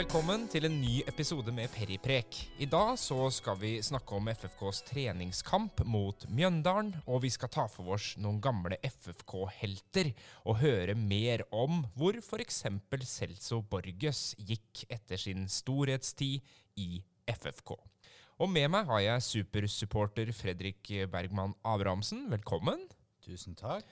Velkommen til en ny episode med Periprek. I dag så skal vi snakke om FFKs treningskamp mot Mjøndalen, og vi skal ta for oss noen gamle FFK-helter og høre mer om hvor f.eks. Celso Borges gikk etter sin storhetstid i FFK. Og med meg har jeg supersupporter Fredrik Bergman Abrahamsen. Velkommen. Tusen takk.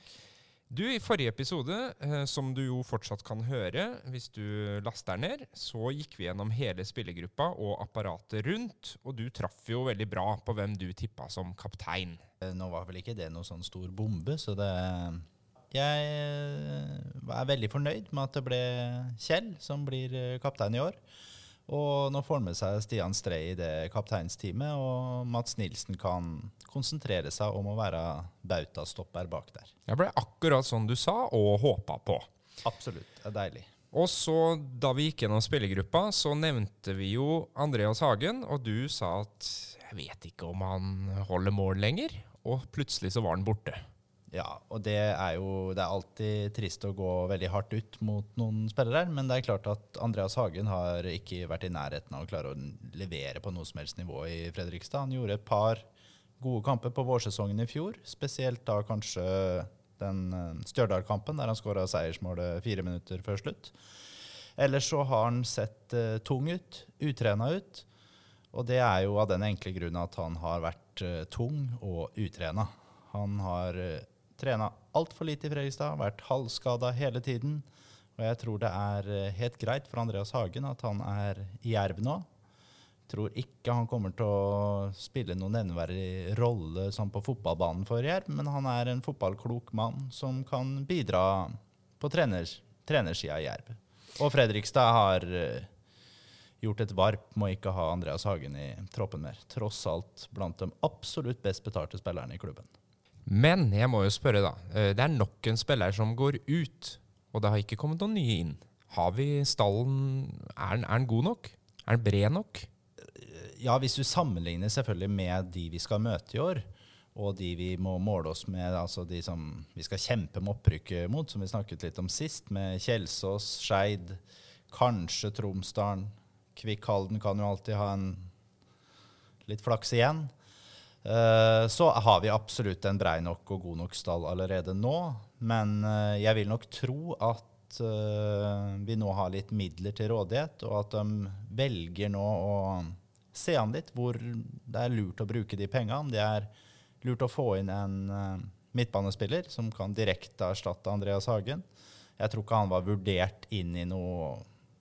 Du, I forrige episode, eh, som du jo fortsatt kan høre hvis du laster ned, så gikk vi gjennom hele spillergruppa og apparatet rundt, og du traff jo veldig bra på hvem du tippa som kaptein. Eh, Nå var vel ikke det noe sånn stor bombe, så det Jeg eh, er veldig fornøyd med at det ble Kjell som blir kaptein i år. Og nå får han med seg Stian Strei i det kapteinsteamet, og Mats Nilsen kan konsentrere seg om å være bautastopper bak der. Det ble akkurat sånn du sa og håpa på. Absolutt. Det er deilig. Og så, da vi gikk gjennom spillergruppa, så nevnte vi jo Andreas Hagen, og du sa at jeg vet ikke om han holder mål lenger. Og plutselig så var han borte. Ja, og det er jo Det er alltid trist å gå veldig hardt ut mot noen spillere, men det er klart at Andreas Hagen har ikke vært i nærheten av å klare å levere på noe som helst nivå i Fredrikstad. Han gjorde et par gode kamper på vårsesongen i fjor, spesielt da kanskje den eh, Stjørdal-kampen der han skåra seiersmålet fire minutter før slutt. Ellers så har han sett uh, tung ut, utrena ut. Og det er jo av den enkle grunn at han har vært uh, tung og utrena. Han har uh, trena altfor lite i Fredrikstad, vært halvskada hele tiden. Og jeg tror det er eh, helt greit for Andreas Hagen at han er i Jerv nå. Tror ikke han kommer til å spille noen nevneverdig rolle sånn på fotballbanen for Jerv, men han er en fotballklok mann som kan bidra på treners, trenersida i Jerv. Og Fredrikstad har eh, gjort et varp med å ikke ha Andreas Hagen i troppen mer. Tross alt blant de absolutt best betalte spillerne i klubben. Men jeg må jo spørre, da. Eh, Det er nok en spiller som går ut, og det har ikke kommet noen nye inn. Har vi stallen Er den, god nok? Er den bred nok? Ja, hvis du sammenligner selvfølgelig med de vi skal møte i år, og de vi må måle oss med, altså de som vi skal kjempe med opprykket mot, som vi snakket litt om sist, med Kjelsås, Skeid, kanskje Tromsdalen. Kvikkhalden kan jo alltid ha en litt flaks igjen. Eh, Så har vi absolutt en brei nok og god nok stall allerede nå. Men eh, jeg vil nok tro at eh, vi nå har litt midler til rådighet, og at de velger nå å se an litt hvor det er lurt å bruke de pengene. Det er lurt å få inn en midtbanespiller som kan direkte erstatte Andreas Hagen. Jeg tror ikke han var vurdert inn i noe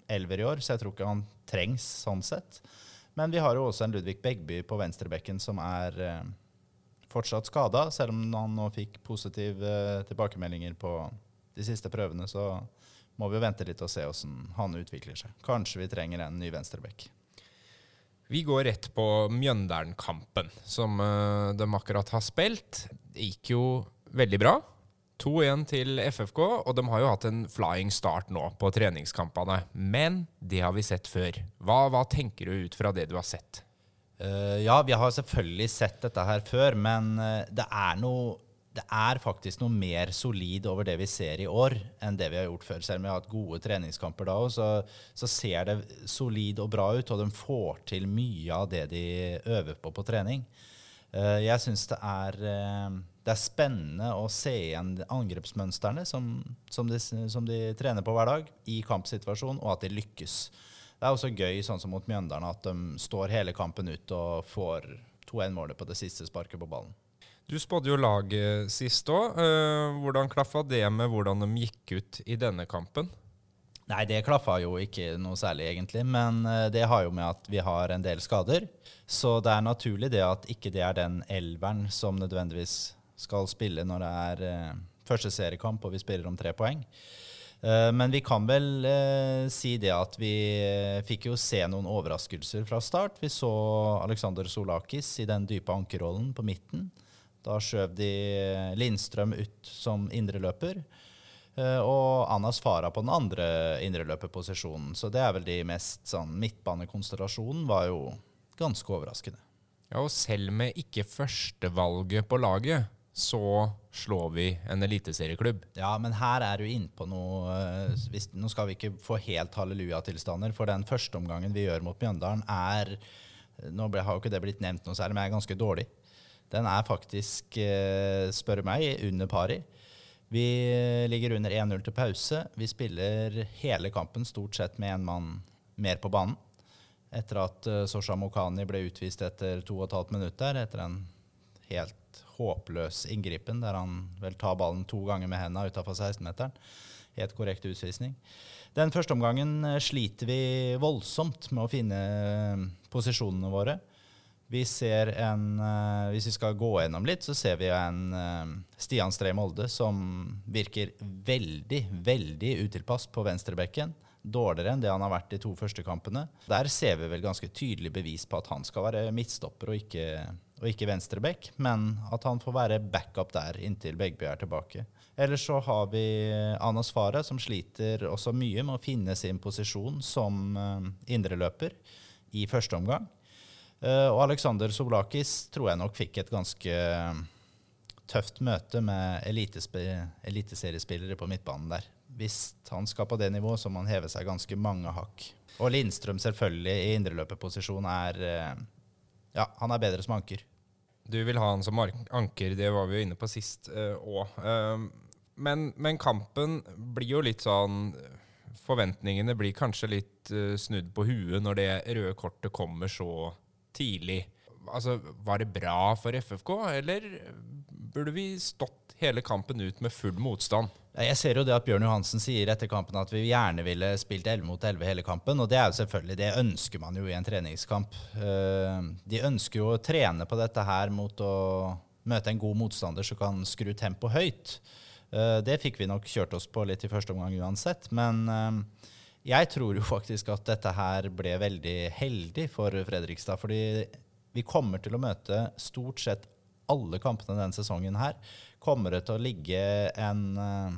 elver i år, så jeg tror ikke han trengs sånn sett. Men vi har jo også en Ludvig Begby på venstrebekken som er eh, fortsatt skada, selv om han nå fikk positive eh, tilbakemeldinger på de siste prøvene. Så må vi jo vente litt og se hvordan han utvikler seg. Kanskje vi trenger en ny venstrebekk. Vi går rett på Mjøndalen-kampen, som eh, de akkurat har spilt. Det gikk jo veldig bra. 2-1 til FFK, og de har jo hatt en flying start nå på treningskampene. Men det har vi sett før. Hva, hva tenker du ut fra det du har sett? Uh, ja, vi har selvfølgelig sett dette her før, men eh, det er noe det er faktisk noe mer solid over det vi ser i år, enn det vi har gjort før. Selv om vi har hatt gode treningskamper da òg, så, så, ser det solid og bra ut, og de får til mye av det de øver på på trening. Uh, jeg syns det, uh, det er spennende å se igjen angrepsmønstrene som, som, de, som de trener på hver dag, i kampsituasjon, og at de lykkes. Det er også gøy, sånn som mot Mjøndalen, at de står hele kampen ut og får 2-1-målet på det siste sparket på ballen. Du spådde jo laget sist òg. hvordan klaffa det med hvordan de gikk ut i denne kampen? Nei, det klaffa jo ikke noe særlig, egentlig. Men eh, det har jo med at vi har en del skader. Så det er naturlig det at ikke det er den elveren som nødvendigvis skal spille når det er eh, første seriekamp og vi spiller om tre poeng. Eh, men vi kan vel eh, si det at vi fikk jo se noen overraskelser fra start. Vi så Alexander Solakis i den dype ankerrollen på midten. Da skjøv de Lindstrøm ut som indreløper. Og Anas Farah på den andre indreløperposisjonen. Så det er vel de mest sånn Midtbanekonstellasjonen var jo ganske overraskende. Ja, og selv med ikke førstevalget på laget, så slår vi en eliteserieklubb. Ja, men her er du inne på noe eh, hvis, Nå skal vi ikke få helt halleluja-tilstander, for den første omgangen vi gjør mot Mjøndalen, er Nå ble, har jo ikke det blitt nevnt noe særlig, men er ganske dårlig. Den er faktisk, eh, spør meg, under pari. Vi ligger under 1-0 til pause. Vi spiller hele kampen stort sett med én mann mer på banen. Etter at Sosha Mokhani ble utvist etter to og et halvt minutt etter en helt håpløs inngripen der han vel tar ballen to ganger med hendene utafor 16-meteren. Helt korrekt utvisning. Den første omgangen eh, sliter vi voldsomt med å finne eh, posisjonene våre. Vi ser en, uh, Hvis vi skal gå gjennom litt, så ser vi en Stian Stree Molde som virker veldig, veldig utilpass på venstrebekken. Dårligere enn det han har vært de to første kampene. Der ser vi vel ganske tydelig bevis på at han skal være midtstopper og ikke og ikke venstreback, men at han får være backup der inntil Begby er tilbake. Ellers så har vi Anas Farah, som sliter også mye med å finne sin posisjon som uh, indreløper i første omgang. Uh, og Aleksander Soblakis tror jeg nok fikk et ganske tøft møte med eliteseriespillere på midtbanen der. Hvis han skal på det nivået, så må han heve seg ganske mange hakk. Og Lindstrøm selvfølgelig i indreløperposisjon er ja, han er bedre som anker. Du vil ha han som anker, det var vi jo inne på sist òg. Uh, uh, men, men, kampen blir jo litt sånn Forventningene blir kanskje litt uh, snudd på huet når det røde kortet kommer så tidlig. Altså, Var det bra for FFK, eller burde vi stått hele kampen ut med full motstand? Jeg ser jo det at Bjørn Johansen sier etter kampen at vi gjerne ville spilt 11 mot 11 hele kampen. Og det er jo selvfølgelig, det ønsker man jo i en treningskamp. Eh, de ønsker jo å trene på dette her mot å møte en god motstander som kan skru tempoet høyt. Eh, det fikk vi nok kjørt oss på litt i første omgang uansett. Men eh, jeg tror jo faktisk at dette her ble veldig heldig for Fredrikstad. Fordi vi kommer til å møte stort sett alle kampene denne sesongen her kommer det til å ligge en uh,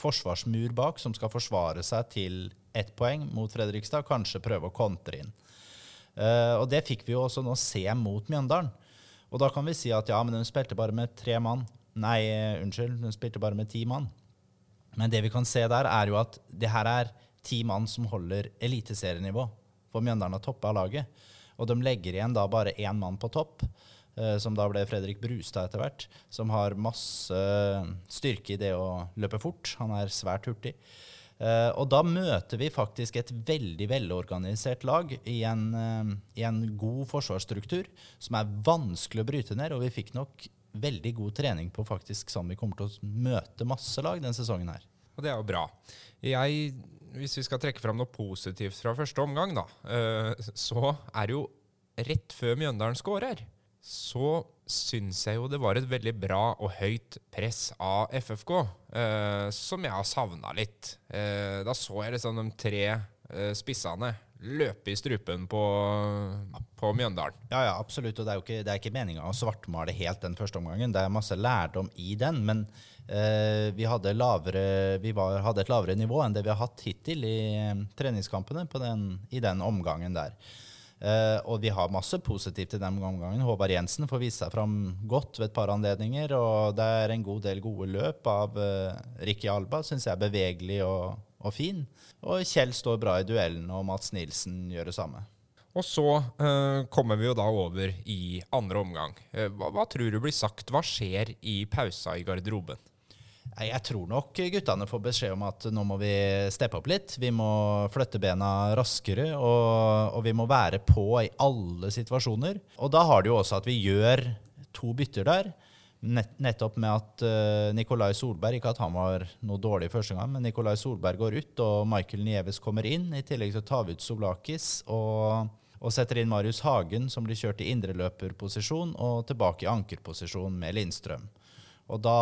forsvarsmur bak som skal forsvare seg til ett poeng mot Fredrikstad, kanskje prøve å kontre inn. Uh, og det fikk vi jo også nå se mot Mjøndalen. Og da kan vi si at ja, men hun spilte bare med tre mann. Nei, uh, unnskyld, hun spilte bare med ti mann. Men det vi kan se der, er jo at det her er ti mann som holder eliteserienivå. For Mjøndalen har toppa laget. Og de legger igjen da bare én mann på topp. Eh, som da ble Fredrik Brustad etter hvert, som har masse styrke i det å løpe fort. Han er svært hurtig. Uh, og da møter vi faktisk et veldig velorganisert lag i en, i en, god forsvarsstruktur som er vanskelig å bryte ned. Og vi fikk nok veldig god trening på faktisk sånn vi kommer til å møte masse lag denne sesongen her. Og det er jo bra. Jeg, hvis vi skal trekke fram noe positivt fra første omgang, da, så er det jo rett før Mjøndalen skårer så syns jeg jo det var et veldig bra og høyt press av FFK, eh, som jeg har savna litt. Eh, da så jeg liksom de tre eh, spissene løpe i strupen på, på, Mjøndalen. Ja, ja, absolutt. Og det er jo ikke, det ikke meninga å svartmale helt den første omgangen. Det er masse lærdom i den. Men eh, vi, hadde, lavere, vi var, hadde, et lavere nivå enn det vi har hatt hittil i eh, treningskampene den, i den omgangen der. Uh, og vi har masse positivt i den omgangen. Håvard Jensen får vise seg fram godt ved et par anledninger. Og det er en god del gode løp av uh, Ricky Alba, syns jeg er bevegelig og, og, fin. Og Kjell står bra i duellen, og Mats Nilsen gjør det samme. Og så uh, kommer vi jo da over i andre omgang. Hva, hva tror du blir sagt? Hva skjer i pausa i garderoben? Jeg tror nok guttene får beskjed om at nå må vi steppe opp litt. Vi må flytte bena raskere, og, og vi må være på i alle situasjoner. Og da har det jo også at vi gjør to bytter der. Nett, nettopp med at uh, Nikolai Solberg Ikke at han var noe dårlig første gang, men Nikolai Solberg går ut, og Michael Nieves kommer inn, i tillegg til å ta ut Soblakis. Og, og setter inn Marius Hagen, som blir kjørt i indreløperposisjon, og tilbake i ankerposisjon med Lindstrøm. Og da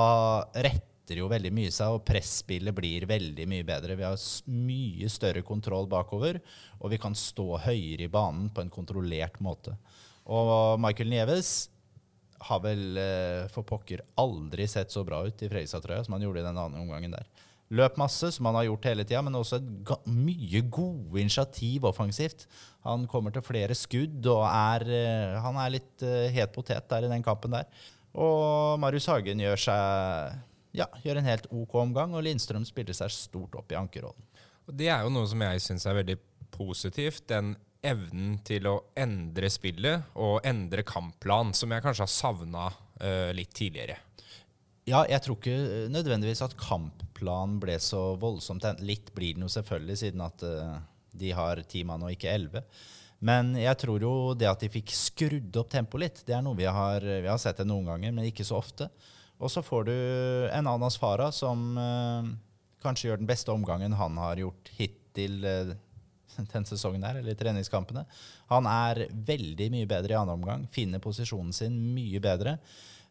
rett letter jo veldig mye seg, og presspillet blir veldig mye bedre. Vi har mye større kontroll bakover, og vi kan stå høyere i banen på en kontrollert måte. Og Michael Nieves har vel eh, for pokker aldri sett så bra ut i Fredrikstad-trøya som han gjorde i den andre omgangen der. Løp masse, som han har gjort hele tida, men også et mye gode initiativ offensivt. Han kommer til flere skudd og er, eh, han er litt uh, het potet der i den kampen der. Og Marius Hagen gjør seg ja, gjør en helt OK omgang, og Lindstrøm spiller seg stort opp i ankerrollen. Og Det er jo noe som jeg syns er veldig positivt. Den evnen til å endre spillet og endre kampplan, som jeg kanskje har savna uh, litt tidligere. Ja, jeg tror ikke nødvendigvis at kampplanen ble så voldsomt Litt blir den jo selvfølgelig, siden at uh, de har ti mann og ikke elleve. Men jeg tror jo det at de fikk skrudd opp tempoet litt, det er noe vi har, vi har sett det noen ganger, men ikke så ofte. Og så får du en Anas Farah som uh, kanskje gjør den beste omgangen han har gjort hittil uh, den sesongen her, eller treningskampene. Han er veldig mye bedre i andre omgang, finner posisjonen sin mye bedre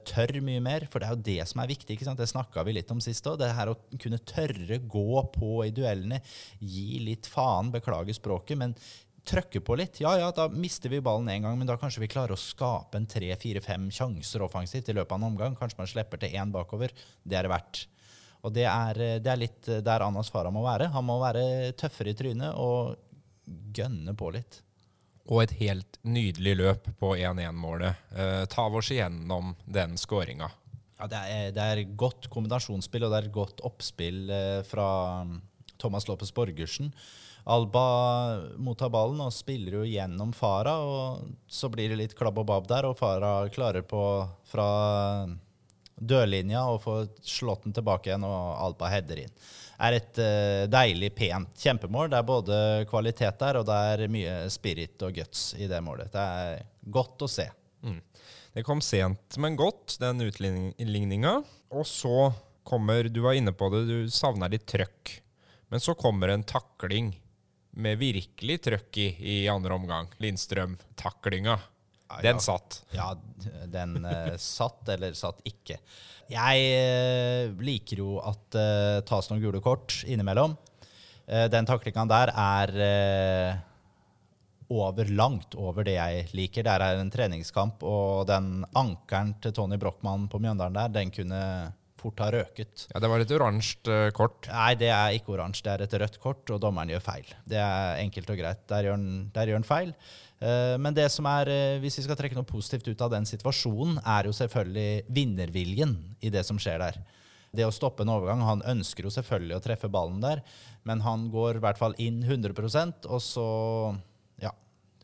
tør mye mer, for det er jo det som er viktig. ikke sant? Det snakka vi litt om sist òg. Det her å kunne tørre gå på i duellene, gi litt faen, beklage språket, men trykke på litt. Ja, ja, da mister vi ballen én gang, men da kanskje vi klarer å skape en tre, fire, fem sjanser offensivt i løpet av en omgang. Kanskje man slipper til én bakover. Det er det verdt. Og det er, det er litt der Anas Farah må være. Han må være tøffere i trynet og gønne på litt og et helt nydelig løp på 1-1-målet. Eh, ta oss igjennom den skåringa. Ja, det, er, det er godt kombinasjonsspill, og det er godt oppspill eh, fra um, Thomas Lopez Borgersen. Alba mottar ballen og spiller jo gjennom Fara, og så blir det litt klabb og babb der, og Fara klarer på fra dørlinja å få slått den tilbake igjen, og Alba header inn er et uh, deilig, pent kjempemål. Det er både kvalitet der, og det er mye spirit og guts i det målet. Det er godt å se. Mm. Det kom sent, men godt, den utligninga. Og så kommer Du var inne på det, du savner litt trøkk. Men så kommer en takling med virkelig trøkk i i andre omgang. Lindstrøm-taklinga. Den satt. Ja, den uh, satt, eller satt ikke. Jeg uh, liker jo at det uh, tas noen gule kort innimellom. Uh, den taklinga der er over, langt over det jeg liker. Det er en treningskamp, og den ankeren til Tony Brochmann på Mjøndalen der, den kunne fort ha røket. Ja, Det var et oransje kort? Nei, det er ikke oransje. Det er et rødt kort, og dommeren gjør feil. Det er enkelt og greit. Der gjør han, der gjør han feil. Eh, men det som er, eh, hvis vi skal trekke noe positivt ut av den situasjonen, er jo selvfølgelig vinnerviljen i det som skjer der. Det å stoppe en overgang Han ønsker jo selvfølgelig å treffe ballen der, men han går i hvert fall inn 100% og så ja,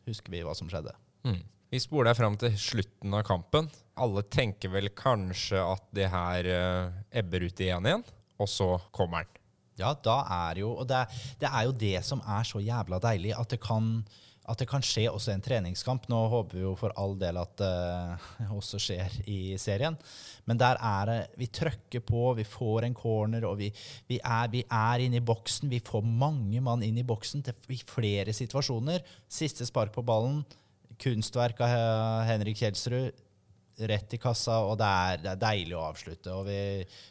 husker vi hva som skjedde. Mm. Vi spoler deg fram til slutten av kampen. Alle tenker vel kanskje at det her uh, ebber ut i 1 igjen, og så kommer den. Ja, da er jo Og det, det er jo det som er så jævla deilig, at det kan at det kan skje også en treningskamp. Nå håper vi jo for all del at det uh, også skjer i serien. Men der er det Vi trøkker på, vi får en corner, og vi, vi, er, vi er inne i boksen. Vi får mange mann inn i boksen til, i flere situasjoner. Siste spark på ballen. Kunstverk av Henrik Kjelsrud rett i kassa, og det er, det er deilig å avslutte. og vi,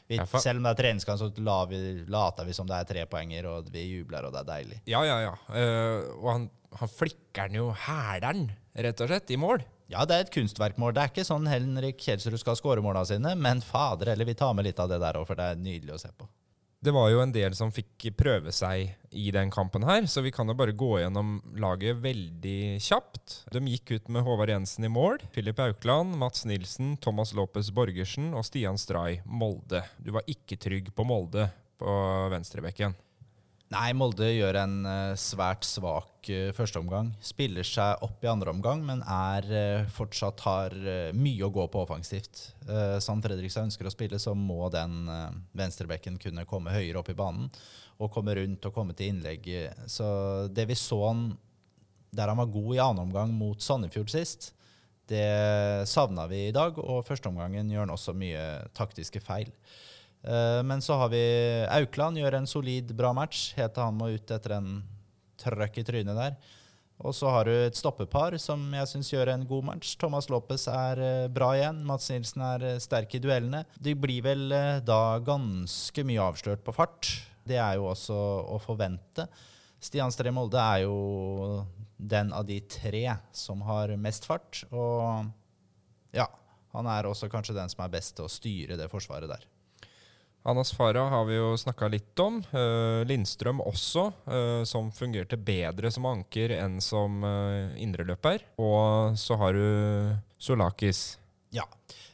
vi, Selv om det er treningskamp, så la vi, later vi som det er tre poenger, og vi jubler, og det er deilig. Ja, ja, ja. Uh, og han, han flikker den jo hæler'n, rett og slett, i mål. Ja, det er et kunstverkmål. Det er ikke sånn Henrik Kjelsrud skal skåre måla sine, men fader eller vi tar med litt av det der òg, for det er nydelig å se på. Det var jo en del som fikk prøve seg i den kampen her, så vi kan jo bare gå gjennom laget veldig kjapt. De gikk ut med Håvard Jensen i mål, Filip Aukland, Mats Nilsen, Thomas Lopez Borgersen og Stian Stray Molde. Du var ikke trygg på Molde på venstrebekken. Nei, Molde gjør en uh, svært svak uh, førsteomgang. Spiller seg opp i andre omgang, men er uh, fortsatt har mye å gå på offensivt. Som Fredrikstad ønsker å spille, så må den venstrebekken kunne komme høyere opp i banen og komme rundt og komme til innlegg. Så det vi så han der han var god i annen omgang mot Sandefjord sist, det savna vi i dag. Og førsteomgangen gjør han også mye taktiske feil. Eh, men så har vi Aukland, gjør en solid, bra match. Helt han må ut etter en trøkk i trynet der. Og så har du et stoppepar som jeg syns gjør en god match. Thomas Lopez er eh, bra igjen. Mats Nilsen er eh, sterk i duellene. De blir vel da ganske mye avslørt på fart. Det er jo også å forvente. Stian Stree Molde er jo den av de tre som har mest fart. Og ja, han er også kanskje den som er best til å styre det forsvaret der. Anas Farah har vi jo snakka litt om. Uh, Lindstrøm også, uh, som fungerte bedre som anker enn som uh, indreløper. Og så har du Solakis. Ja.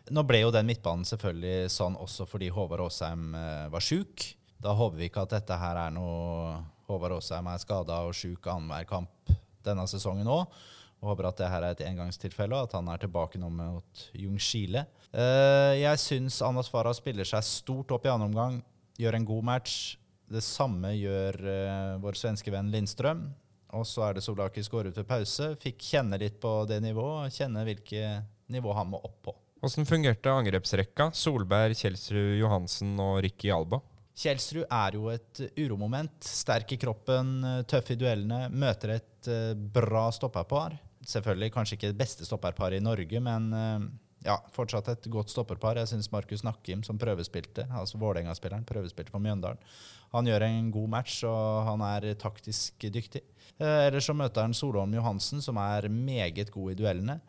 Nå ble jo den midtbanen selvfølgelig sånn også fordi Håvard Aasheim var sjuk. Da håper vi ikke at dette her er noe Håvard Aasheim er skada og sjuk annenhver kamp denne sesongen òg. Håper at det her er et engangstilfelle, og at han er tilbake nå mot Jungskile. Uh, jeg syns Anas Farah spiller seg stort opp i annen omgang, gjør en god match. Det samme gjør uh, vår svenske venn Lindstrøm. Og så er det Solakis går ut ved pause. Fikk kjenne litt på det nivået, kjenne hvilket nivå han må opp på. Hvordan fungerte angrepsrekka? Solberg, Kjelsrud, Johansen og Ricky Alba? Kjelsrud er jo et uromoment. Sterk i kroppen, tøff i duellene. Møter et bra stopperpar. Selvfølgelig kanskje ikke det beste stopperparet i Norge, men uh, ja, fortsatt et godt stopperpar. Jeg syns Markus Nakkim, som prøvespilte, altså Vålerenga-spilleren, prøvespilte for Mjøndalen, han gjør en god match, og han er taktisk dyktig. Uh, ellers så møter han Solholm Johansen, som er meget god i duellene.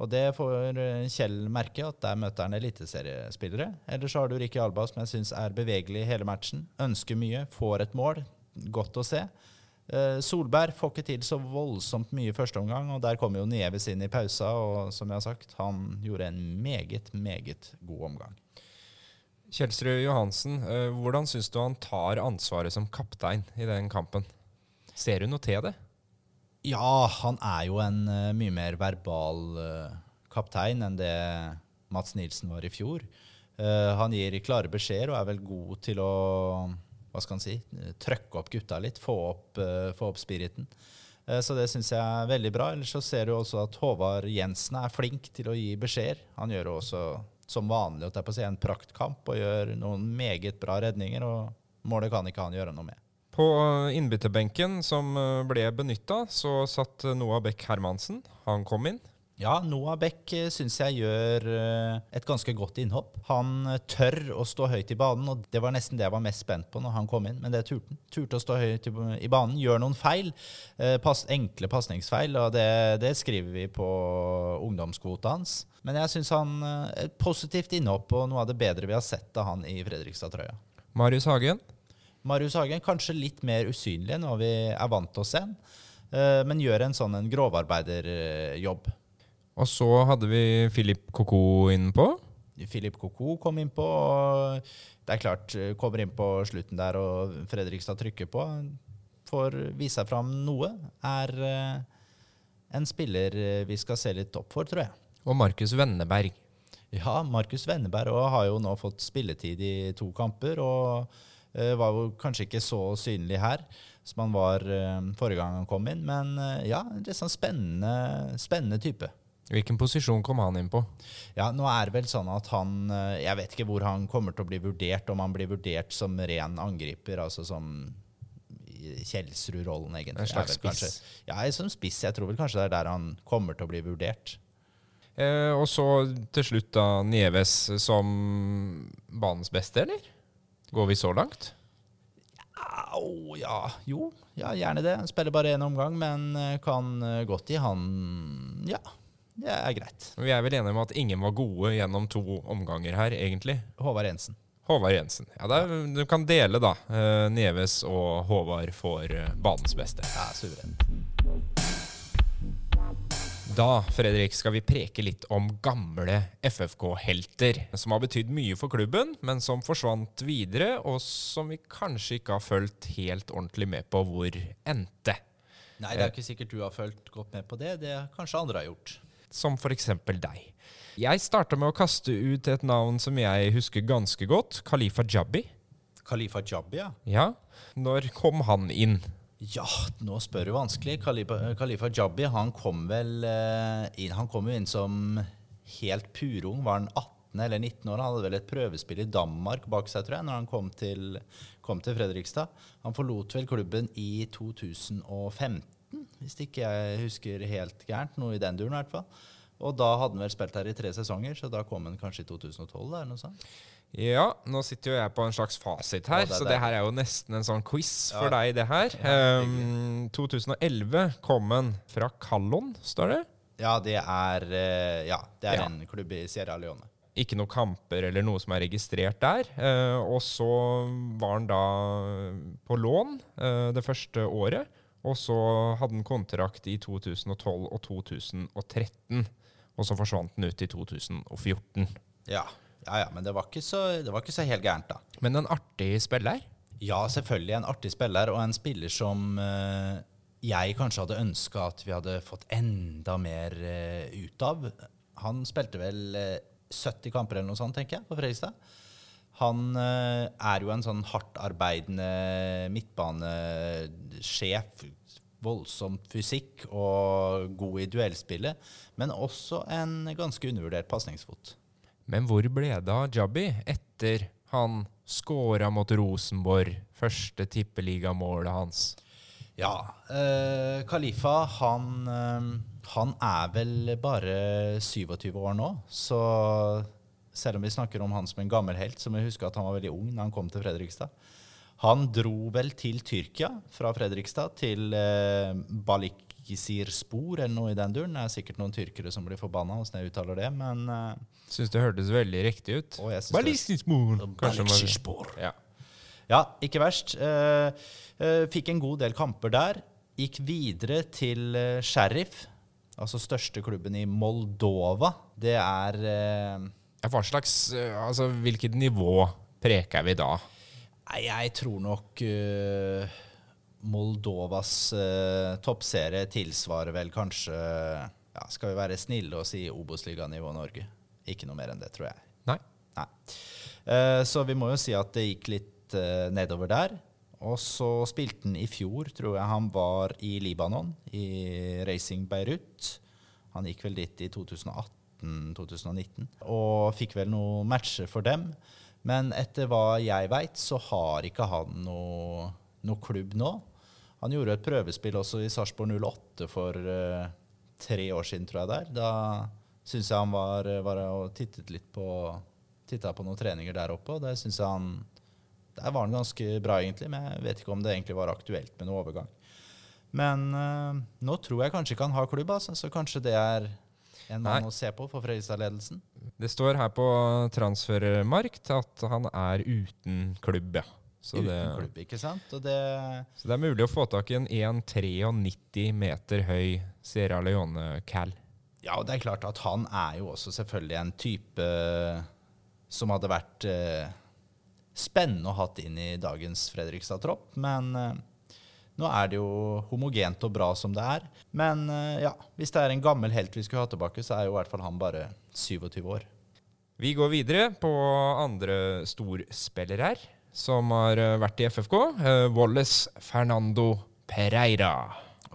Og det får eh, Kjell merke, at der møter han eliteseriespillere. Ellers har du Ricky Alba, som jeg syns er bevegelig hele matchen. Ønsker mye, får et mål. Godt å se. Uh, Solberg får ikke til så voldsomt mye i første omgang, og der kommer jo Nieves inn i pausa, og som jeg har sagt, han gjorde en meget, meget god omgang. Kjelsrud Johansen, uh, hvordan syns du han tar ansvaret som kaptein i den kampen? Ser du noe til det? Ja, han er jo en uh, mye mer verbal kaptein enn det Mats Nilsen var i fjor. Han gir klare beskjeder og er vel god til å hva skal han si, trøkke opp gutta litt, få opp, få opp spiriten. Så det syns jeg er veldig bra. Ellers så ser du også at Håvard Jensen er flink til å gi beskjeder. Han gjør også som vanlig på å si, en praktkamp og gjør noen meget bra redninger. og Målet kan ikke han gjøre noe med. På innbytterbenken som eh, ble benytta, så satt Noah Beck Hermansen. Han kom inn. Ja, Noah Beck eh, syns jeg gjør eh, et ganske godt innhopp. Han tør å stå høyt i banen, og det var nesten det jeg var mest spent på når han kom inn. Men det turte han. Turte å stå høyt i banen, gjør noen feil. Pass, enkle pasningsfeil, og det, det, skriver vi på ungdomskvota hans. Men jeg syns han et positivt innhopp og noe av det bedre vi har sett av han i Fredrikstad-trøya. Marius Hagen? Marius Hagen kanskje litt mer usynlig hva vi er vant til å se, eh, men gjør en sånn en grovarbeiderjobb. Og så hadde vi Philip Koko innpå. Philip Koko kom innpå. Det er klart, eh, kommer inn på slutten der, og Fredrikstad trykker på. Får vise seg fram noe. Er eh, en spiller vi skal se litt opp for, tror jeg. Og Markus Venneberg. Ja, Markus Venneberg har jo nå fått spilletid i to kamper. og var jo kanskje ikke så synlig her som han var forrige gang han kom inn. Men ja, litt sånn spennende, spennende type. Hvilken posisjon kom han inn på? Ja, nå er det vel sånn at han Jeg vet ikke hvor han kommer til å bli vurdert, om han blir vurdert som ren angriper, altså som Kjelsrud-rollen, egentlig. En slags spiss? Ja, som spiss. Jeg tror vel kanskje det er der han kommer til å bli vurdert. Eh, og så til slutt da Nieves som banens beste, eller? Går vi så langt? Ja, oh, ja. Jo, ja, gjerne det. Han spiller bare én omgang, men eh, kan eh, godt gi han Ja, det er greit. Vi er vel enige om at ingen var gode gjennom to omganger her, egentlig? Håvard Jensen. Håvard Jensen. Ja, er, Du kan dele, da. Uh, Neves og Håvard får uh, banens beste. Ja, suverent. Da Fredrik, skal vi preke litt om gamle FFK-helter, som har betydd mye for klubben, men som forsvant videre, og som vi kanskje ikke har fulgt helt ordentlig med på hvor endte. Nei, det er ikke sikkert du har fulgt godt med på det. Det kanskje andre har gjort. Som f.eks. deg. Jeg starta med å kaste ut et navn som jeg husker ganske godt. Khalifa Jabbi. Khalifa Jabbi, ja. Ja. Når kom han inn? Ja, nå spør du vanskelig. Khalifa, Khalifa Jabbi han kom vel eh, inn, han kom jo inn som helt purung. Var han 18 eller 19 år? Han hadde vel et prøvespill i Danmark bak seg, tror jeg, når han kom til, kom til Fredrikstad. Han forlot vel klubben i 2015, hvis ikke jeg husker helt gærent. Noe i den duren, i hvert fall. Og da hadde han vel spilt her i tre sesonger, så da kom han kanskje i 2012? eller noe sånt. Ja, nå sitter jo jeg på en slags fasit her, det så det her er jo nesten en sånn quiz ja. for deg, det her. Um, 2011 kom han fra Callon, står det? Ja, det er, eh, ja, det er ja. en klubb i Sierra Leone. Ikke noen kamper eller noe som er registrert der. Uh, og så var han da på lån uh, det første året. Og så hadde han kontrakt i 2012 og 2013. Og så forsvant den ut i 2014. Ja, ja, ja men det var, ikke så, det var ikke så helt gærent, da. Men en artig spiller? Ja, selvfølgelig en artig spiller, og en spiller som eh, jeg kanskje hadde ønska at vi hadde fått enda mer eh, ut av. Han spilte vel eh, 70 kamper eller noe sånt, tenker jeg, på Fredrikstad. Han eh, er jo en sånn hardtarbeidende midtbanesjef. Voldsom fysikk og god i duellspillet, men også en ganske undervurdert pasningsfot. Men hvor ble det av Jabbi etter han skåra mot Rosenborg, første tippeligamålet hans? Ja, eh, Khalifa han, eh, han er vel bare 27 år nå, så selv om vi snakker om han som en gammel helt, så må husker huske at han var veldig ung da han kom til Fredrikstad. Han dro vel til Tyrkia fra Fredrikstad, til eh, Balikisirspor eller noe i den duren. Det er sikkert noen tyrkere som blir forbanna hvordan jeg uttaler det, men eh, Syns det hørtes veldig riktig ut. jeg man- Balikisirspor. Ja. Ja, ikke verst. Eh, eh, fikk en god del kamper der. Gikk videre til eh, Sheriff, altså største klubben i Moldova. Det er eh, Hva slags eh, Altså, hvilket nivå preker vi da? Nei, jeg tror nok uh, Moldovas uh, toppserie tilsvarer vel kanskje ja, Skal vi være snille og si Obos-liganivå Norge? Ikke noe mer enn det, tror jeg. Nei. Nei. Uh, så vi må jo si at det gikk litt uh, nedover der. Og så spilte han i fjor, tror jeg han var i Libanon, i Racing Beirut. Han gikk vel dit i 2018-2019 og fikk vel noen matcher for dem. Men etter hva jeg veit, så har ikke han noe, noe klubb nå. Han gjorde et prøvespill også i Sarpsborg 08 for uh, tre år siden, tror jeg der. Da syns jeg han var, var og tittet litt på Titta på noen treninger der oppe, og det syns jeg han Der var han ganske bra, egentlig, men jeg vet ikke om det egentlig var aktuelt med noen overgang. Men uh, nå tror jeg kanskje ikke han har klubb, altså, så kanskje det er en mann Nei. å se på for Fredrikstad-ledelsen. Det står her på transfermarkt at han er uten klubb, ja. Så Uten det, klubb, ikke sant? Det så det er mulig å få tak i en 1,93 meter høy Sierra Leone-cal. Ja, og det er klart at han er jo også selvfølgelig en type som hadde vært eh, spennende å hatt inn i dagens Fredrikstad-tropp. Men eh, nå er det jo homogent og bra som det er. Men eh, ja, hvis det er en gammel helt vi skulle ha tilbake, så er jo i hvert fall han bare 27 år. Vi går videre på andre storspillere her, som har eh, vært i FFK. Eh, Wallace Fernando Pereira.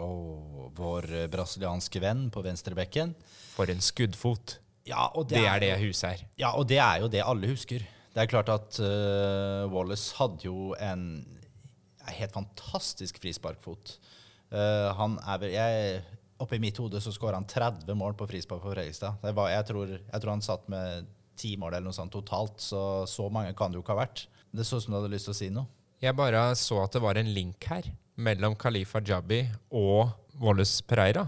Og vår brasilianske venn på venstrebekken. For en skuddfot. Ja, og Det er det huset her. Ja, og det er jo det alle husker. Det er klart at uh, Wallace hadde jo en helt fantastisk frisparkfot. Uh, han er vel jeg, Oppi mitt hode så skåra han 30 mål på frispark for Fredrikstad. Det var, jeg, tror, jeg tror han satt med ti mål eller noe sånt totalt, så så mange kan det jo ikke ha vært. Det så ut som du hadde lyst til å si noe. Jeg bare så at det var en link her mellom Khalifa Jabbi og Wallace Pereira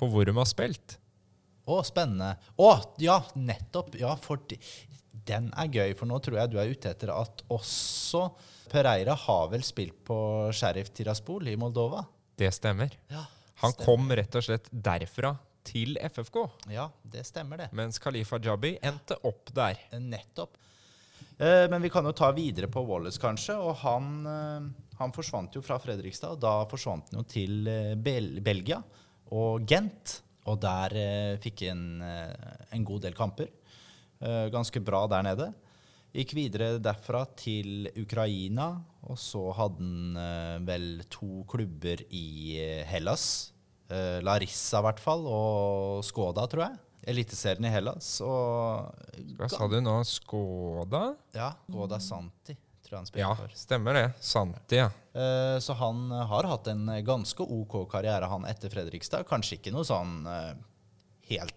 på hvor de har spilt. Å, spennende. Å, ja, nettopp. Ja, for de, den er gøy, for nå tror jeg du er ute etter at også Pereira har vel spilt på Sheriff Tiraspol i Moldova? Det stemmer. Ja, Han stemmer. kom rett og slett derfra til FFK, Ja, det stemmer det. mens Khalifa Jabi endte opp der. Nettopp. Eh, men vi kan jo ta videre på Wallace, kanskje. Og han, eh, han forsvant jo fra Fredrikstad. og Da forsvant han jo til eh, Bel Belgia og Gent. Og der eh, fikk han eh, en god del kamper. Eh, ganske bra der nede. Gikk videre derfra til Ukraina, og så hadde han eh, vel to klubber i eh, Hellas. Eh, Larissa i hvert fall, og Skoda, tror jeg. Eliteserien i Hellas. Og Hva sa du nå? Skoda? ja, Skoda Santi, tror jeg han spiller Ja, for. stemmer det. Santi, ja. Eh, så han har hatt en ganske OK karriere, han etter Fredrikstad. Kanskje ikke noe sånn helt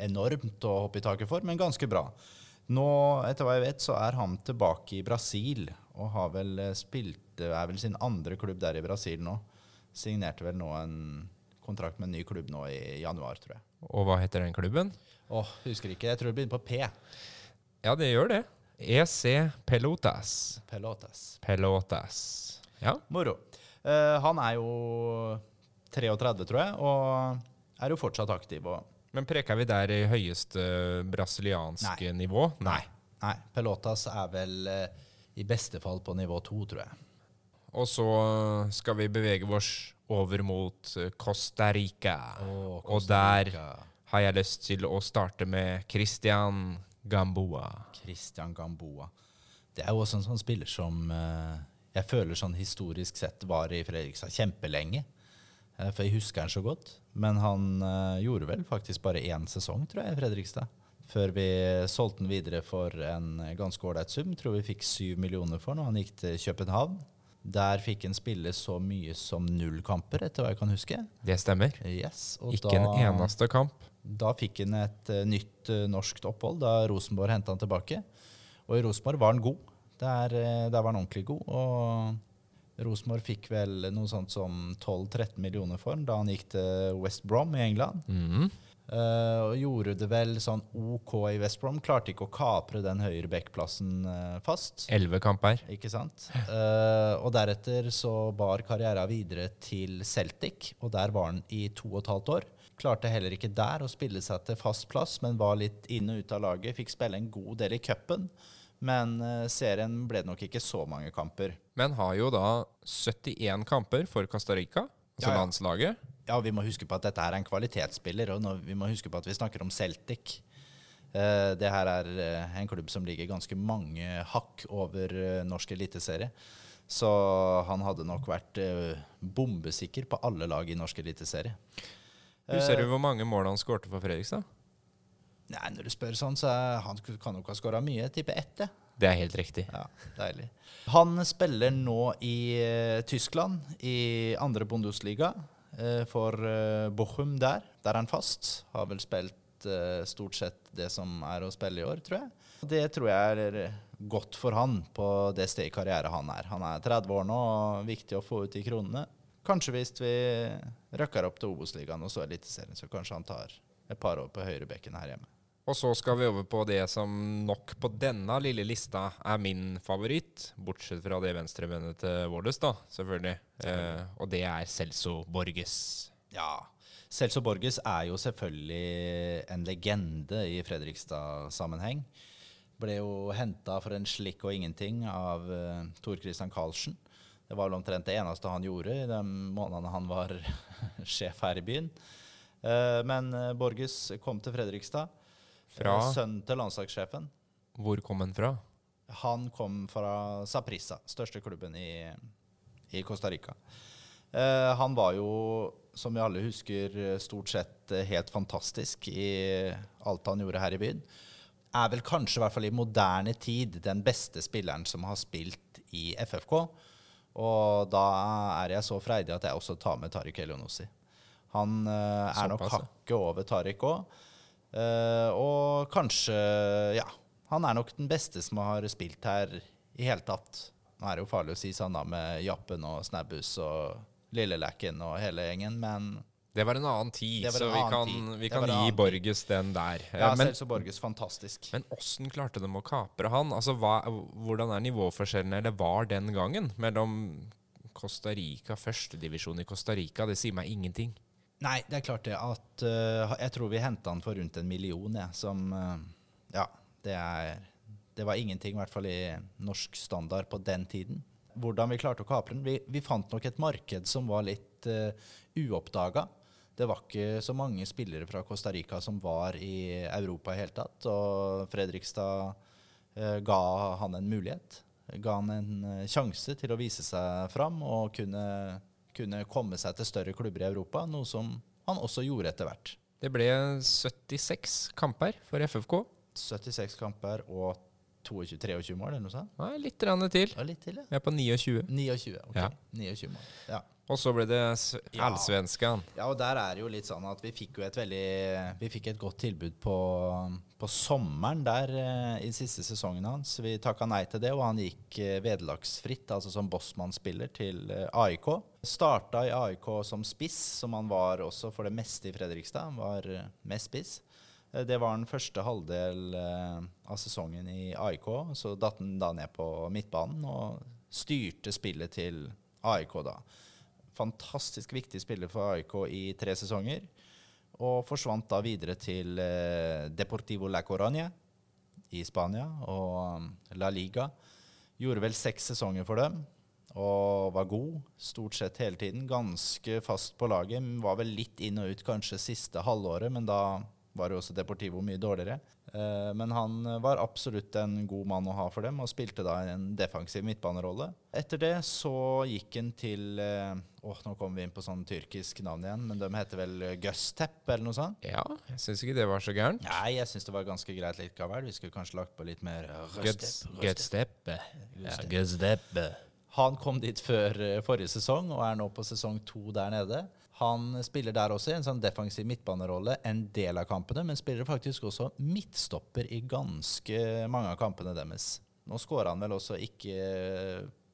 enormt å hoppe i taket for, men ganske bra. Nå, etter hva jeg vet, så er han tilbake i Brasil og har vel eh, spilt er vel sin andre klubb der i Brasil nå. Signerte vel nå en kontrakt med en ny klubb nå i januar, tror jeg. Og hva heter den klubben? Åh, husker ikke. Jeg tror det begynner på P. Ja, det gjør det. EC Pelotas. Pelotas. Pelotas. Ja. Moro. Uh, han er jo 33, tror jeg, og er jo fortsatt aktiv. Og Men preker vi der i høyeste brasilianske nivå? Nei. Nei. Pelotas er vel eh, i beste fall på nivå to, tror jeg. Og så skal vi bevege oss over mot eh, Costa Rica. Og der har jeg lyst til å starte med Christian Gamboa. Christian Gamboa. Det er jo også en sånn spiller som eh, jeg føler sånn historisk sett var i Fredrikstad kjempelenge. Eh, for jeg husker han så godt. Men han eh, gjorde vel faktisk bare én sesong, tror jeg, i Fredrikstad. Før vi solgte den videre for en ganske ålreit sum. Tror vi fikk syv millioner for når han gikk til København. Der fikk han spille så mye som null kamper, etter hva jeg kan huske. Det stemmer. Yes, Ikke en eneste kamp. da fikk han et eh, nytt norskt opphold da Rosenborg henta han tilbake. Og i Rosenborg var han god. Der, der var han ordentlig god. Og Rosenborg fikk vel noe sånt som 12-13 millioner for ham da han gikk til West Brom i England. Mhm. Uh, og gjorde det vel sånn OK i West Brom. Klarte ikke å kapre den høyre backplassen uh, fast. Elleve kamper. Ikke sant? Uh, og deretter så bar karrieren videre til Celtic, og der var han i to og et halvt år. Klarte heller ikke der å spille seg til fast plass, men var litt inn og ut av laget. Fikk spille en god del i cupen, men eh, serien ble det nok ikke så mange kamper. Men har jo da 71 kamper for Costa Rica, altså Ja, ja. landslaget. Ja, vi må huske på at dette her er en kvalitetsspiller, og vi må huske på at vi snakker om Celtic. Eh, det her er eh, en klubb som ligger ganske mange hakk over norsk eliteserie. Så han hadde nok vært bombesikker på alle lag i norsk eliteserie. Husker du hvor mange mål han skårte for Fredrikstad? Nei, når du spør sånn, så han kan nok ha skåra mye. Tipper ett, jeg. Det er helt riktig. Ja, deilig. Han spiller nå i uh, Tyskland, i andre Bundesliga, uh, for uh, Bochum der. Der er han fast. Har vel spilt stort sett det som er å spille i år, tror jeg. Det tror jeg er godt for han på det stedet i karriere han er. Han er 30 år nå, og viktig å få ut de kronene. Kanskje hvis vi røkker opp til Obos-ligaen og så Eliteserien, så kanskje han tar et par år på høyrebekken her hjemme. Og så skal vi over på det som nok på denne lille lista er min favoritt. Bortsett fra det venstrebenet til Vårdøs, da, selvfølgelig. Eh, og det er Celso Borges. Ja. Celso Borges er jo selvfølgelig en legende i Fredrikstad-sammenheng. Ble jo henta for en slikk og ingenting av uh, Tor Christian Karlsen. Det var vel omtrent det eneste han gjorde i de månedene han var sjef her i byen. Uh, men eh, Borges kom til Fredrikstad. Fra Sønnen til landslagssjefen. Hvor kom han fra? Han kom fra Saprissa, største klubben i, i Costa Rica. Eh, han var jo, som vi alle husker, stort sett helt fantastisk i alt han gjorde her i byen. Er vel kanskje, i hvert fall i moderne tid, den beste spilleren som har spilt i FFK. Og da er jeg så freidig at jeg også tar med Tariq Elionossi. Han eh, er nok hakket over Tariq òg. Og kanskje, ja Han er nok den beste som har spilt her i hele tatt. Nå er det jo farlig å si sånn da med Jappen og Snabbus og Lillelekken og hele gjengen, men Det var en annen tid, en så vi kan, tid. vi kan gi. Borges den der. Eh, ja, men Celso Borges fantastisk. men åssen klarte de å kapre han? Altså, hva, Hvordan er nivåforskjellen, eller var den gangen, mellom Costa Rica, førstedivisjon i Costa Rica? Det sier meg ingenting. Nei, det er klart det at uh, Jeg tror vi henta han for rundt en million, jeg, som uh, Ja, det er Det var ingenting, i hvert fall i norsk standard på den tiden. Hvordan vi klarte å kapre den Vi, vi fant nok et marked som var litt uh, uoppdaga. Det var ikke så mange spillere fra Costa Rica som var i Europa i hele tatt. Og Fredrikstad uh, ga han en mulighet. Ga han en eh, sjanse til å vise seg fram og kunne, kunne komme seg til større klubber i Europa, noe som han også gjorde etter hvert. Det ble 76 kamper for FFK. 76 kamper og 22-23 mål, eller noe sånt? Nei, litt til. Ja, litt til, ja. Vi er på 29. 29, ok. Ja. 29 mål. Ja. Og så ble det Allsvenskan. Ja. Ja, og der er det jo litt sånn at vi fikk jo et veldig Vi fikk et godt tilbud på, på sommeren der eh, i siste sesongen hans. Vi takka nei til det, og han gikk eh, vederlagsfritt, altså som bossmannsspiller, til eh, AIK. Starta i AIK som spiss, som han var også for det meste i Fredrikstad. Han var eh, mest spiss. Eh, Det var den første halvdel eh, av sesongen i AIK. Så datt han da ned på midtbanen og styrte spillet til AIK da fantastisk viktig spiller for AIK i tre sesonger. og forsvant da videre til eh, Deportivo La Coruña i Spania og um, La Liga. Gjorde vel seks sesonger for dem og var god stort sett hele tiden. Ganske fast på laget. Var vel litt inn og ut kanskje siste halvåret, men da var jo også Deportivo mye dårligere. Eh, men han var absolutt en god mann å ha for dem, og spilte da en defensiv midtbanerolle. Etter det så gikk han til eh, Åh, nå kommer vi inn på sånn tyrkisk navn igjen, men de heter vel Gustep eller noe sånt? Ja, jeg syns ikke det var så gærent. Nei, jeg syns det var ganske greit likevel. Vi skulle kanskje lagt på litt mer Gutsteppe. Ja, Gutsteppe. Han kom dit før eh, forrige sesong og er nå på sesong to der nede. Han spiller der også i en sånn defensiv midtbanerolle en del av kampene, men spiller faktisk også midtstopper i ganske mange av kampene deres. Nå skåra han vel også ikke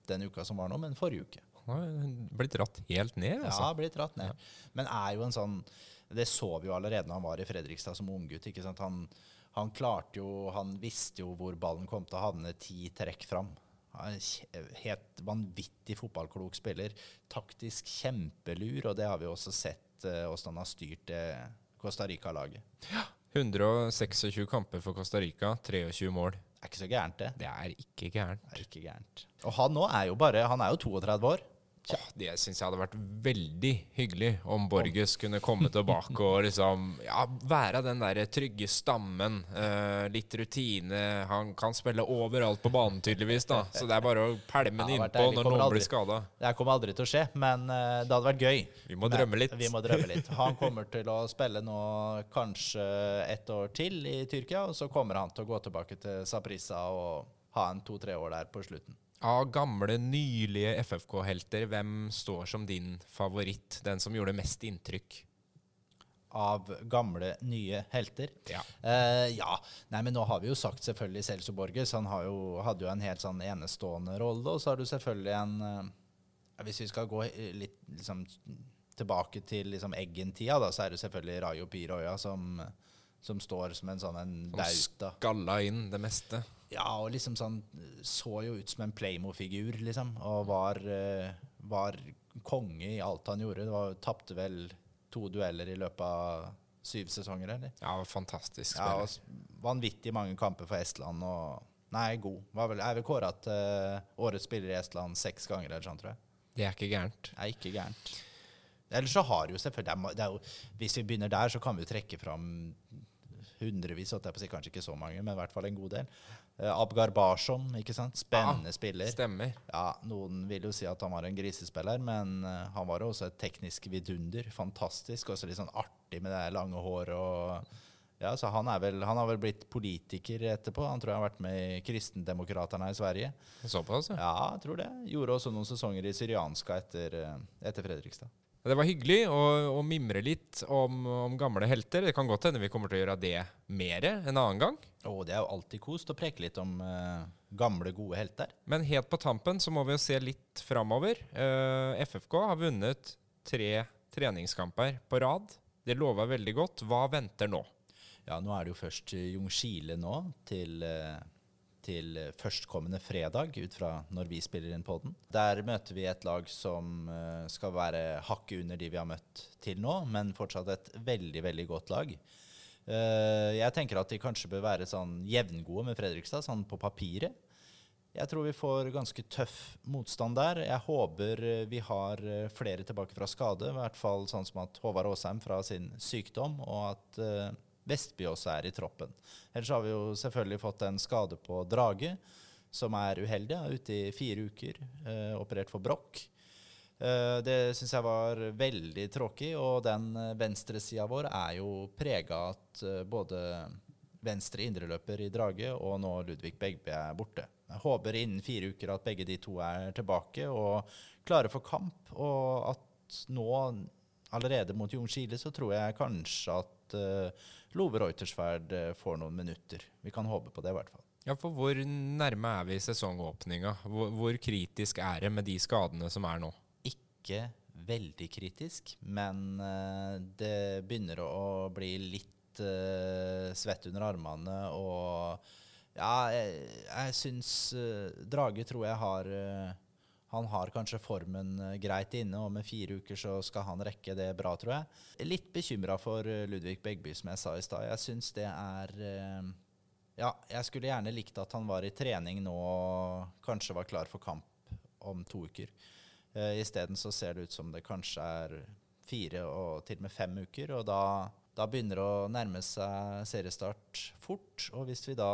den uka som var nå, men forrige uke. Han har blitt dratt helt ned, altså. Ja, blitt dratt ned. Men er jo en sånn Det så vi jo allerede når han var i Fredrikstad som unggutt. ikke sant? Han, han klarte jo Han visste jo hvor ballen kom til å havne ti trekk fram. Helt vanvittig fotballklok spiller. Taktisk kjempelur, og det har vi også sett eh, hvordan han har styrt det Costa Rica-laget. 126 kamper for Costa Rica, 23 mål. Det er ikke så gærent, det. Det er ikke gærent. Det er ikke gærent. Og han nå er jo bare Han er jo 32 år. Åh, det syns jeg hadde vært veldig hyggelig om Borges kunne komme tilbake og liksom ja, være den der trygge stammen. eh, litt rutine. Han kan spille overalt på banen, tydeligvis. da Så det er bare å pælme den Ja, innpå når noen aldri- blir skada. Det kommer aldri til å skje, men uh, det hadde vært gøy. Vi må Men drømme litt. Vi må drømme litt. Han kommer til å spille nå kanskje ett år til i Tyrkia, og så kommer han til å gå tilbake til Saprissa og ha en to-tre år der på slutten. Av gamle, nylige FFK-helter, hvem står som din favoritt? Den som gjorde mest inntrykk? Av gamle, nye helter. Ja. Eh, ja. Nei, men nå har vi jo sagt selvfølgelig Celso Borges. Han har jo, hadde jo en helt sånn enestående rolle. Og så har du selvfølgelig en eh, Hvis vi skal gå litt liksom, tilbake til liksom, Eggen-tida, da, så er det selvfølgelig Rayo Piroya som, som står som en sånn en Som bauta. skalla inn det meste. Ja, og liksom sånn Så jo ut som en Playmo-figur, liksom. Og var, eh, var konge i alt han gjorde. Det var Tapte vel to dueller i løpet av syv sesonger, eller? Ja, fantastisk Ja, spiller. og vanvittig mange kamper for Estland. Og nei, god. Var vel, er vel kåra til eh, årets spiller i Estland seks ganger, eller sånn, tror jeg. Det er ikke gærent. Det er ikke gærent. Ellers så har jo selvfølgelig det er, jo, Hvis vi begynner der, så kan vi jo trekke fram hundrevis, så det er på kanskje ikke så mange, men i hvert fall en god del. Eh, Abgar Barsom, ikke sant? Spennende spiller. Stemmer. Ja, Noen vil jo si at han var en grisespiller, men eh, han var jo også et teknisk vidunder. Fantastisk. Også litt sånn artig med det lange håret og ja, så han, er vel, han har vel blitt politiker etterpå. Han tror jeg har vært med i Kristendemokraterne i Sverige. Såpass, ja. Ja, jeg tror det. Gjorde også noen sesonger i Syrianska etter, eh, etter Fredrikstad. Det var hyggelig å, å mimre litt om, om gamle helter. Det kan godt hende vi kommer til å gjøre det mer en annen gang. Og det er jo alltid kost å preke litt om uh, gamle, gode helter. Men helt på tampen så må vi jo se litt framover. Uh, FFK har vunnet tre treningskamper på rad. Det lover veldig godt. Hva venter nå? Ja, nå er det jo først Jungskile nå, til, eh, til førstkommende fredag, ut fra når vi spiller inn podden. Der møter vi et lag som eh, skal være hakket under de vi har møtt til nå, men fortsatt et veldig, veldig godt lag. Eh, Jeg tenker at de kanskje bør være sånn jevngode med Fredrikstad, sånn på papiret. Jeg tror vi får ganske tøff motstand der. Jeg håper eh, vi har flere tilbake fra skade, i hvert fall sånn som at Håvard Aasheim fra sin sykdom, og at Vestby også er i troppen. Ellers har vi jo selvfølgelig fått en skade på Drage, som er uheldig. Er ute i fire uker, eh, operert for brokk. Eh, det syns jeg var veldig tråkig, og den venstresida vår er jo prega at eh, både venstre indreløper i Drage og nå Ludvig Begby er borte. Jeg håper innen fire uker at begge de to er tilbake og klare for kamp, og at nå allerede mot Ljungskile så tror jeg kanskje at uh, Love Reutersverd eh, får noen minutter. Vi kan håpe på det, i hvert fall. Ja, for Hvor nærme er vi sesongåpninga? Hvor, hvor kritisk er det med de skadene som er nå? Ikke veldig kritisk, men uh, det begynner å bli litt uh, svett under armene. Og ja, jeg, jeg syns uh, Drage tror jeg har, Han har kanskje formen eh, greit inne, og med fire uker så skal han rekke det bra, tror jeg. Litt bekymra for eh, Ludvig Begby, som jeg sa i stad. Jeg syns det er eh, Ja, jeg skulle gjerne likt at han var i trening nå og kanskje var klar for kamp om to uker. Isteden så ser det ut som det kanskje er fire og til og med fem uker, og da, da begynner det å nærme seg seriestart fort. Og hvis vi da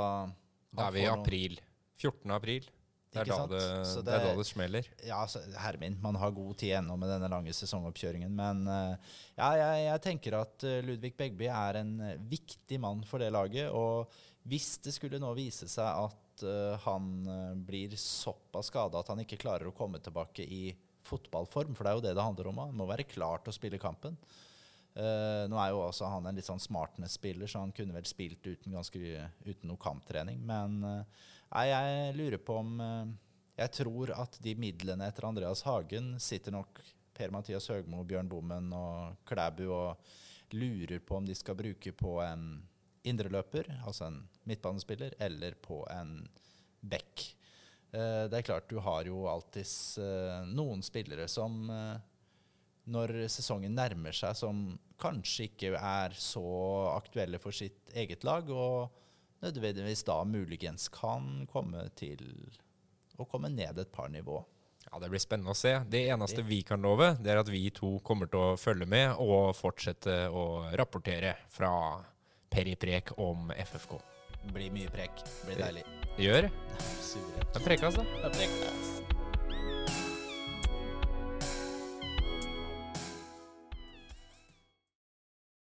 Da er vi i april. 14. april. Det er, da det, Så det er da det smeller. Ja, Hermin, herre min, man har god tid ennå med denne lange sesongoppkjøringen. Men eh, ja, jeg, jeg tenker at eh, Ludvig Begby er en viktig mann for det laget. Og hvis det skulle nå vise seg at eh, han blir såpass skada at han ikke klarer å komme tilbake i fotballform, for det er jo det det handler om, han må være klar til å spille kampen. Eh, nå er jo også han en litt sånn smartness-spiller, så han kunne vel spilt uten, ganske, uten noe kamptrening. Men uh, jeg lurer på om uh, Jeg tror at de midlene etter Andreas Hagen sitter nok Per-Mathias Høgmo, Bjørn Bommen og Klæbu og lurer på om de skal bruke på en indreløper, altså en midtbanespiller, eller på en back. Det er klart, du har jo alltids noen spillere som når sesongen nærmer seg, som kanskje ikke er så aktuelle for sitt eget lag, og nødvendigvis da muligens kan komme til å komme ned et par nivå. Ja, Det blir spennende å se. Det eneste vi kan love, det er at vi to kommer til å følge med og fortsette å rapportere fra Periprek om FFK. Det blir mye prek. Det blir deilig. Det gjør? Suverent. Det er prekas, da. Det er prekas.